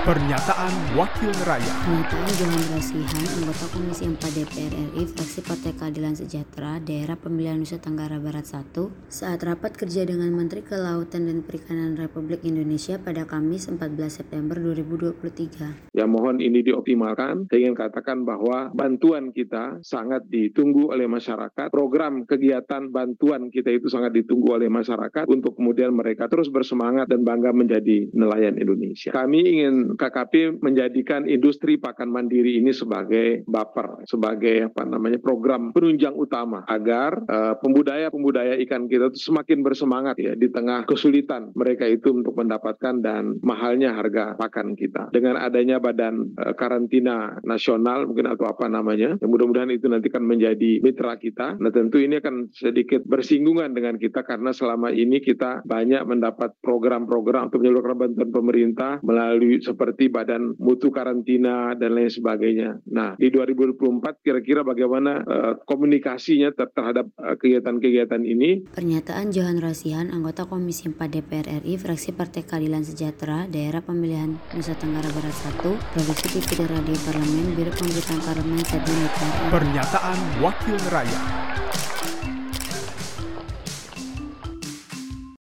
Pernyataan Wakil Rakyat Pernyataan Johan Rasihan, anggota Komisi 4 DPR RI, fraksi Partai Keadilan Sejahtera, daerah pemilihan Nusa Tenggara Barat 1, saat rapat kerja dengan Menteri Kelautan dan Perikanan Republik Indonesia pada Kamis 14 September 2023. Ya mohon ini dioptimalkan. Saya ingin katakan bahwa bantuan kita sangat ditunggu oleh masyarakat. Program kegiatan bantuan kita itu sangat ditunggu oleh masyarakat untuk kemudian mereka terus bersemangat dan bangga menjadi nelayan Indonesia. Kami ingin KKP menjadikan industri pakan mandiri ini sebagai baper, sebagai apa namanya program penunjang utama agar uh, pembudaya-pembudaya ikan kita itu semakin bersemangat ya di tengah kesulitan mereka itu untuk mendapatkan dan mahalnya harga pakan kita. Dengan adanya badan uh, karantina nasional mungkin atau apa namanya, ya mudah-mudahan itu nanti akan menjadi mitra kita. Nah tentu ini akan sedikit bersinggungan dengan kita karena selama ini kita banyak mendapat program-program untuk menyalurkan bantuan pemerintah melalui seperti badan mutu karantina dan lain sebagainya. Nah, di 2024 kira-kira bagaimana uh, komunikasinya ter terhadap uh, kegiatan-kegiatan ini? Pernyataan Johan Rosihan, anggota Komisi 4 DPR RI, fraksi Partai Keadilan Sejahtera, daerah pemilihan Nusa Tenggara Barat 1, Produksi TV Radio Parlemen, Biro Pemberitaan Parlemen, Kedua Pernyataan Wakil Rakyat.